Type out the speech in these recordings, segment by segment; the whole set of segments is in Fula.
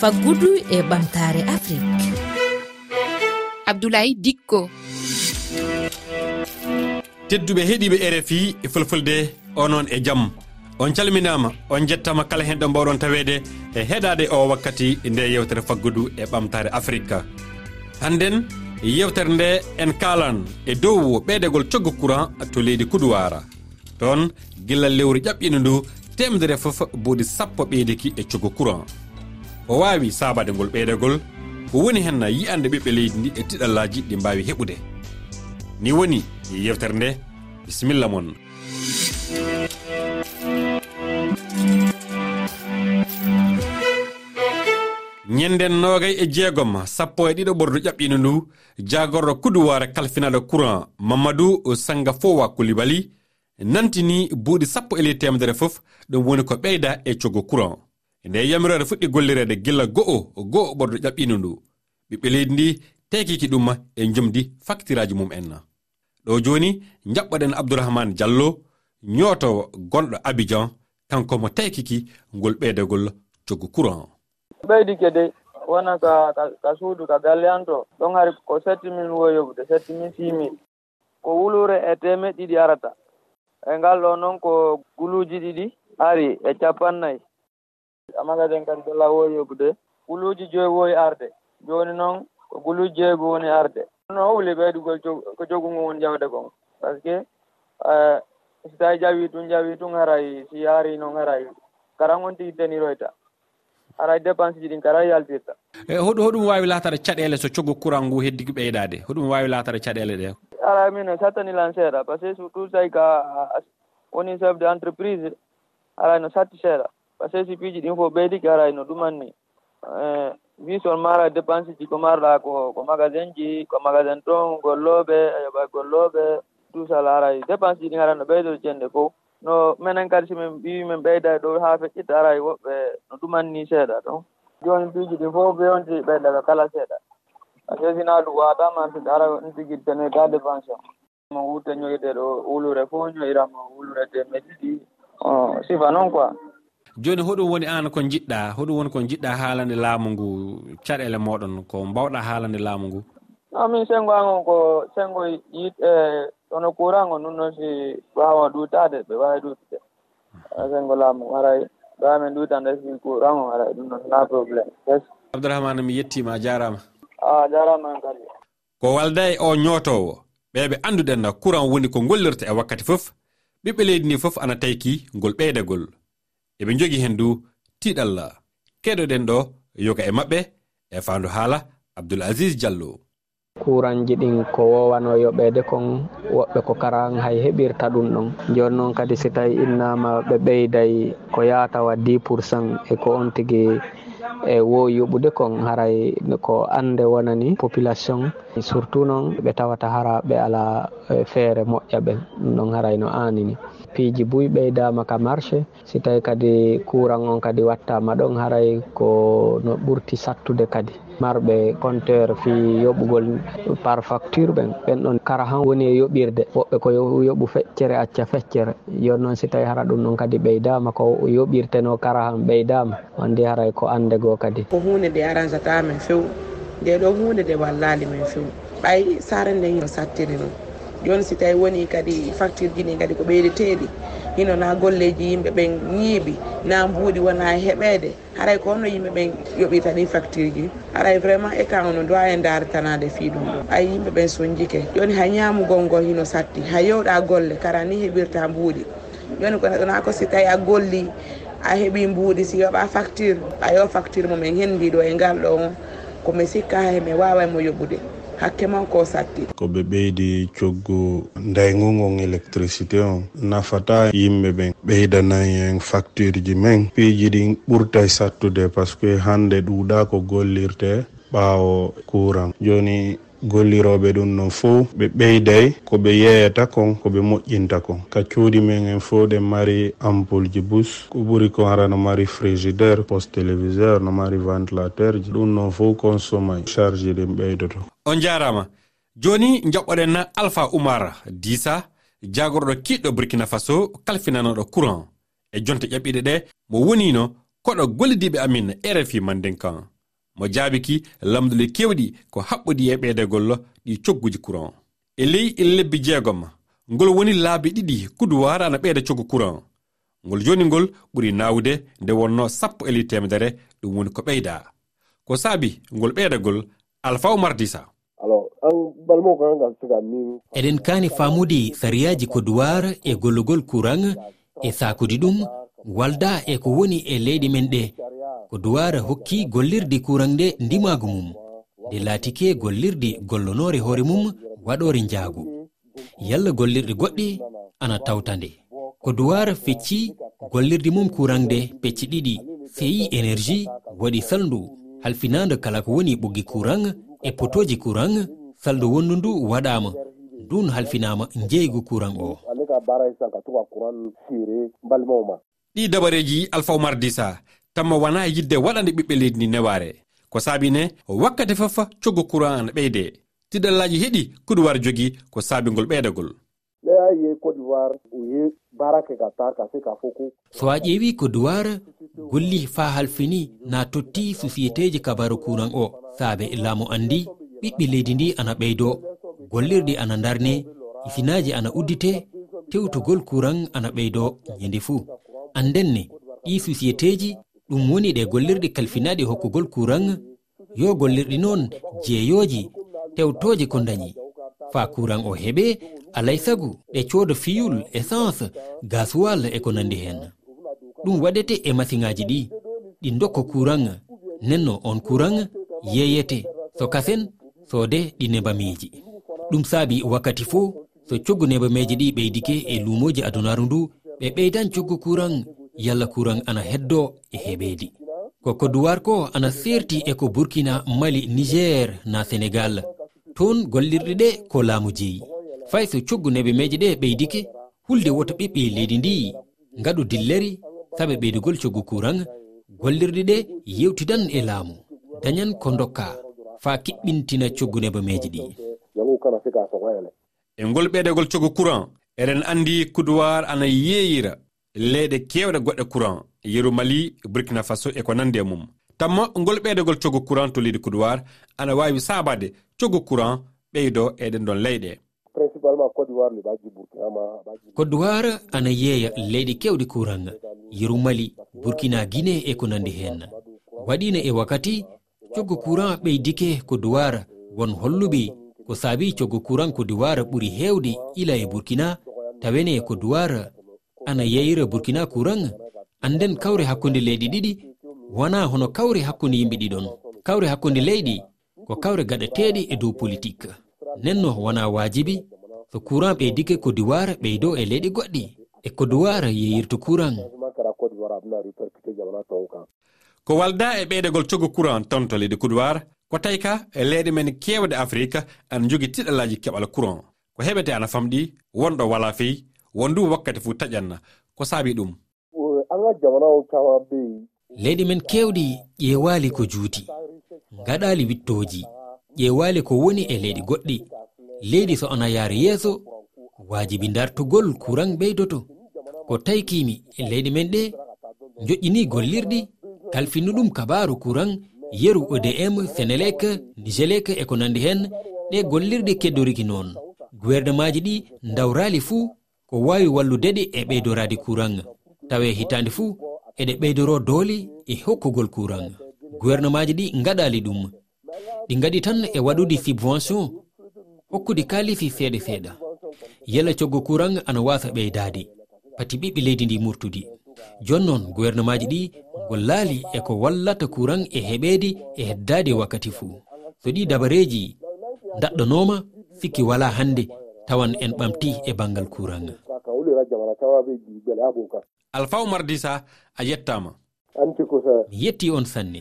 faggudu e ɓamtare afrique. Abdoulaye dikko. Tedduɓe heeɗiɓe rfi e fulfulde onon e jaam on calminama on jettama kala hen ɗo mbawɗon tawede e heɗade o wakkati nde yewtere faggudu e ɓamtare afrique hannden yewtere nde en kalan e dow ɓeydegol coggu courant to leydi kudowara toon gillal lewru ƴaɓɓino ndu temedere foof boɗi sappo ɓeydiki e coggu courant. o wawi sabade ngol ɓeydagol ko woni hen yiyande ɓiɓɓe leydi ndi e tiɗallaji ɗi mbawi heɓude. Ni woni yewtere nde bisimilla moon ñenden nogay e jeegom sappo e ɗiɗo ɓordu ƴaɓɓino ndu jagorɗo kuduware kalfinaɗo courant mamadou sanga fowa kulibali nantini buuɗi sappo e ley temedere fof ɗum woni ko ɓeyda e cogo courant. nde yamirore fuɗɗi gollirede gilla go'o go'o ɓordo ƴaɓɓino ndu. Ɓiɓɓe leydi ndi tekiki ɗumma e jumdi factiraji mum en ɗo joni jaɓɓoɗen abdourahmane diallo ñootowo gonɗo abidjan kanko mo tekiki ngol ɓeydegol jogo courant. Ɓeydike dey wona ka, ka, suudu ka galleyanto ɗon hari ko setti mille woyoɓde setti mille six mille ko wulure e teme ɗiɗi arata. E ngal ɗo noon ko guluuji ɗiɗi ari e capannayyi amma kadi en kadi golla woowi yobbude guluuji joyi woowi arde. Jooni noon ko guluuji jeego woni arde. No howli ɓeydugol ko jogungo woni jawde kon. Par ce que eh, so tawi jawi tun jawi tun haray si yaari noon haray karan on tigi deniroyta haray dépense ji ɗin kara yaltirta. E hoɗum hoɗum wawi latata caɗele so coggu courant ngu heddi ɓeydade? Hoɗum wawi latata caɗele ɗe? Ara min sattanilan seeɗa par ce que surtout tawi ka woni chef de entreprise ara no satti seeɗa par ce que si piiji ɗin fof ɓeydi garay no ɗumanni wison e, mara dépense ji ko marɗa ko ko magasin ji ko magasin ɗon golloɓe a yoɓa golloɓe tout ça laray. Dépense ji ɗin ara no ɓeydoto jende fof no minen kadi so min ɓiwi min ɓeyda ɗo ha feƴƴitta aray woɓɓe no ɗumanni seeɗa ɗon. Joni piiji ɗi fof ɓe onti ɓeydaɓe kala seeɗa. A sesina ɗum watama siɗa ara on tigui tanoy ga dépense o mo wurte ñoyde ɗo wulure fof ñoyirama wulure temed ɗiɗi sifa noon quoi. joni hoɗum woni an ko jiɗɗa hoɗum woni ko jiɗɗa haalande laamu ngu caɗele moɗon ko mbawɗa haalande laamu ngu. No min sengo angon ko sengo yiɗe hono courant o nun noon si ɓaawa duutade ɓe wawi ɗutude sengo laamu haray ɓawamin ɗutande si courant o haray ɗum noon na probléme yes abdourahmane mi yettima a jarama a jarama an kadi. Ko walda e o ñootowo ɓeɓe anduɗen courant woni ko gollirta e wakkati fof ɓiɓɓe leydi ndi fof ana tayki ngol ɓeydagol. eɓe jogi hen du tiɗal keɗoɗen ɗo yoga e maɓɓe e fandu haala abdoul asis diallo kuranji ɗin ko wowano yoɓede kon woɓɓe ko karan hay heɓirta ɗum ɗon. Joni noon kadi si tawi innama ɓe ɓeyday ko yatawa 10 pourcent e ko on tigui e wowi yoɓude kon haray ko ande wonani population surtout noon ɓe tawata hara ɓe ala e feere moƴƴa ɓe ɗum ɗon haray no anini piiji buy ɓeydama ka marché si tawi kadi courant on kadi wattama ɗon haray ko no ɓurti sattude kadi. marɓe compteur fi yoɓugol par facture ɓen. Ɓen ɗon kara han woni e yoɓirde. Woɓɓe ko yoɓu feccere acca feccere. Joni noon si tawi hara ɗum ɗon kadi ɓeydama ko yoɓirteno kara han ɓeydama. Wandi haray ko ande go kadi. Ko hunde nde arrangata men few. Nde ɗo hunde nde wallali men few. Ɓay sare nden yo sattiri noon joni si tawi woni kadi facture jini kadi ko ɓeydeteɗi. hino na golleji yimɓe ɓen ñiiɓi na mbuuɗi wona heɓede haray ko honno yimɓe ɓen yoɓirta ɗin facture ji. Haray vraiment écran no dowa e dartanade fi ɗum. Ɗo ay yimɓe ɓen soñjike joni ha ñamugol ngol hino satti ha yewɗa golle kara ni heɓirta mbuuɗi. Joni ko neɗɗona ko si tawi a golli a heeɓi mbuuɗi si yoɓa facture a yo facture momin hen mbiɗo e ngal ɗo o komi sikka hay e mi wawa mo yoɓude. hakke man ko satti. Ko ɓe ɓeydi coggu daygu ngon électricité on. Nafata yimɓe ɓen ɓeydanayi en facture ji men. Piiji ɗin ɓurtay sattude par ce que hande ɗuuɗa ko gollirte ɓaawo courant joni golliroɓe ɗum noon fo ɓe ɓeyday ko ɓe yeeyata kon ko ɓe moƴƴinta kon. Ka cuuɗi men en fo ɗen mari ampoule ji bus. Ko ɓuri kon hara no mari frigidaire poste téléviseur no mari ventilateur ji. Ɗum noon fo consommay. Charge ɗen ɓeydoto. On jarama joni jaɓɓoɗen alpha oumar disa jagorɗo kiɗɗo burkina faso kalfinanoɗo courant. E jonta ƴaɓɓiɗe ɗe mo wonino koɗo gollidiɓe amin rfi mandenkan mo jaabiki lamɗole kewɗi ko haɓɓodi e ɓeedegollo ɗi cogguji courant. E ley e lebbi jeegom ngol woni laabi ɗiɗi kuduwar ana ɓeyda coggu courant. Ngol joni ngol ɓuri nawde nde wonno sappo e li temedere ɗum woni ko ɓeyda. Ko saabi ngol ɓeydagol alpha omardisa eɗen kaani faamude sariyaji koduwar e gollugol courant e sakude ɗum walda e ko woni e leyɗe men ɗe. ko duwara hokki gollirde kuranɗe ndimagu mum nde laatike gollirde gollonore hoore mum waɗore jaagu yalla gollirɗe goɗɗe ana tawta nde. Ko duwara fecci gollirde mum kuranɗe pecci ɗiɗi feyi énergie waɗi salndu halfinande kala ko woni ɓoggi kuran e potoji kuran saldu wondu ndu waɗama ndun halfinama jeygu kuran o. Ɗi dabareji alpha oumar disa tamma wona e yidde waɗande ɓiɓɓe leydi ndi neware ko saabi ne wakkati fof coggu courant ana ɓeyde tiɗallaji heeɗi kodowar jogi ko saabigol ɓeydagol. So a ƴeewi ko duwar golli faa halfini na totti sosiyeteji kabaru kuran o. Saabe illamo andi ɓiɓɓe leydi ndi ana ɓeydo. Gollirɗi ana darne ifinaji ana uddite tewtugol kuran ana ɓeydo. Ñande fuu. Anden ne ɗi sosiyeteji ɗum woni ɗe gollirɗi kalfinaɗi hokkugol kuran yo gollirɗi noon jeeyoji tewtoji ko dañi faa kuran o heɓe alay sagu ɗe cooda fiyul essence gasoil e ko nandi hen. Ɗum waɗete e masiŋaji ɗi. Ɗi dokka kuran nenno on kuran yeeyete so kasen soode ɗi nebamiiji ɗum saabi wakkati fo so coggu nebameji ɗi ɓeydike e luumoji adunaru ndu ɓe ɓeydan coggu kuran yalla kuran ana heddo e heɓeedi ko koduwar ko ana serti e ko burkina mali niger na sénégal. Toon gollirɗe ɗe ko laamu jeeyi. Fay so coggu neɓe meje ɗe ɓeydike hulde woto ɓiɓɓe leydi ndi. Ngaɗu dilleri saɓe ɓeydugol coggu kuran gollirɗe ɗe yewtidan e laamu. Dañan ko dokka faa kiɓɓintina coggu neɓe meje ɗi. E ngol ɓeydagol coggu kuran eɗen andi kuduwar ana yeeyira. leyɗe kewɗe goɗɗe courant. Yeru mali burkina faso e ko nandi e mum. Tamma ngol ɓeydogol coggu courant to leydi coudoir ana wawi sabade coggu courant ɓeydo eɗen ɗon leyɗe. Côte d'ivoire ana yeeya leyɗe kewɗe courant. Yeru mali burkina guine e ko nandi hen. Waɗino e wakkati coggu courant ɓeydike ko duwar won holluɓe ko saabi coggu courant ko duwar ɓuri heewde ila e burkina tawene ko duwar ana yeyira burkina kuraŋa anden kawre hakkunde leyɗi ɗiɗi wona hono kawre hakkunde yimɓe ɗiɗon. Kawre hakkunde leyɗi ko kawre gaɗateɗe e dow politique. Nenno wona wajibi so courant ɓeydike kodiwara ɓeydo e leyɗi goɗɗi e kodiwara yeyirta courant. Ko walda e ɓeydagol cogu courant ton to leydi kodiwara ko tawi ka e leyɗe men kewde afrique ana jogui tiɗalaji keɓal courant. Ko heɓete ana famɗi wonɗo wala feyi wondu wakkati fuu taƴanna ko saabi ɗum? Leyɗe men kewɗi ƴeewali ko juuti gaɗali wittoji ƴeewali ko woni e leyɗi goɗɗi. Leydi so ona yaari yeeso waajibi dartugol kuran ɓeydoto. Ko taykimi e leyɗi men ɗe joƴƴini gollirɗi kalfini ɗum kabaru kuran yeru odm senelek nigelek e ko nandi hen ɗe gollirɗe keddoriki noon. Guwernemaji ɗi dawrali fuu ko wawi wallude ɗi e ɓeydorade courant tawa hitande fuu eɗe ɓeydoro dooli e hokkugol courant gouvernement ji ɗi gaɗali ɗum. Ɗi gaɗi tan e waɗude subvention hokkude kaalifi feeɗe feeɗa. Yalla coggo courant ana wasa ɓeydade pati ɓiɓɓe leydi ndi murtudi jon noon gouvernement ji ɗi gollali e ko wallata courant e heɓede e heddade wakkati fuu so ɗi dabareji daɗɗanoma sikki wala hannde. tawan en ɓamti e banggal kuran alpha oumar disa a yettama mi yetti on sanne.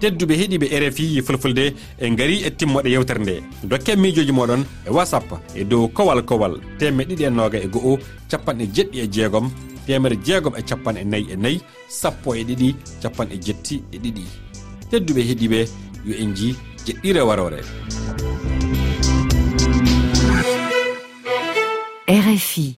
Tedduɓe heeɗiɓe rfi fulfulde e gaari e timmoɗe yewtere nde dokken miijoji moɗon e whatsapp e dow kowal kowal temme ɗiɗi e noga e go'o capanɗe jeɗɗi e jeegom temere jeegom e capanɗe nayyi e nayyi sappo e ɗiɗi capanɗe jetti e ɗiɗi. tedduɓe heeɗiɓe yo en ji jeɗɗire warore. Rfi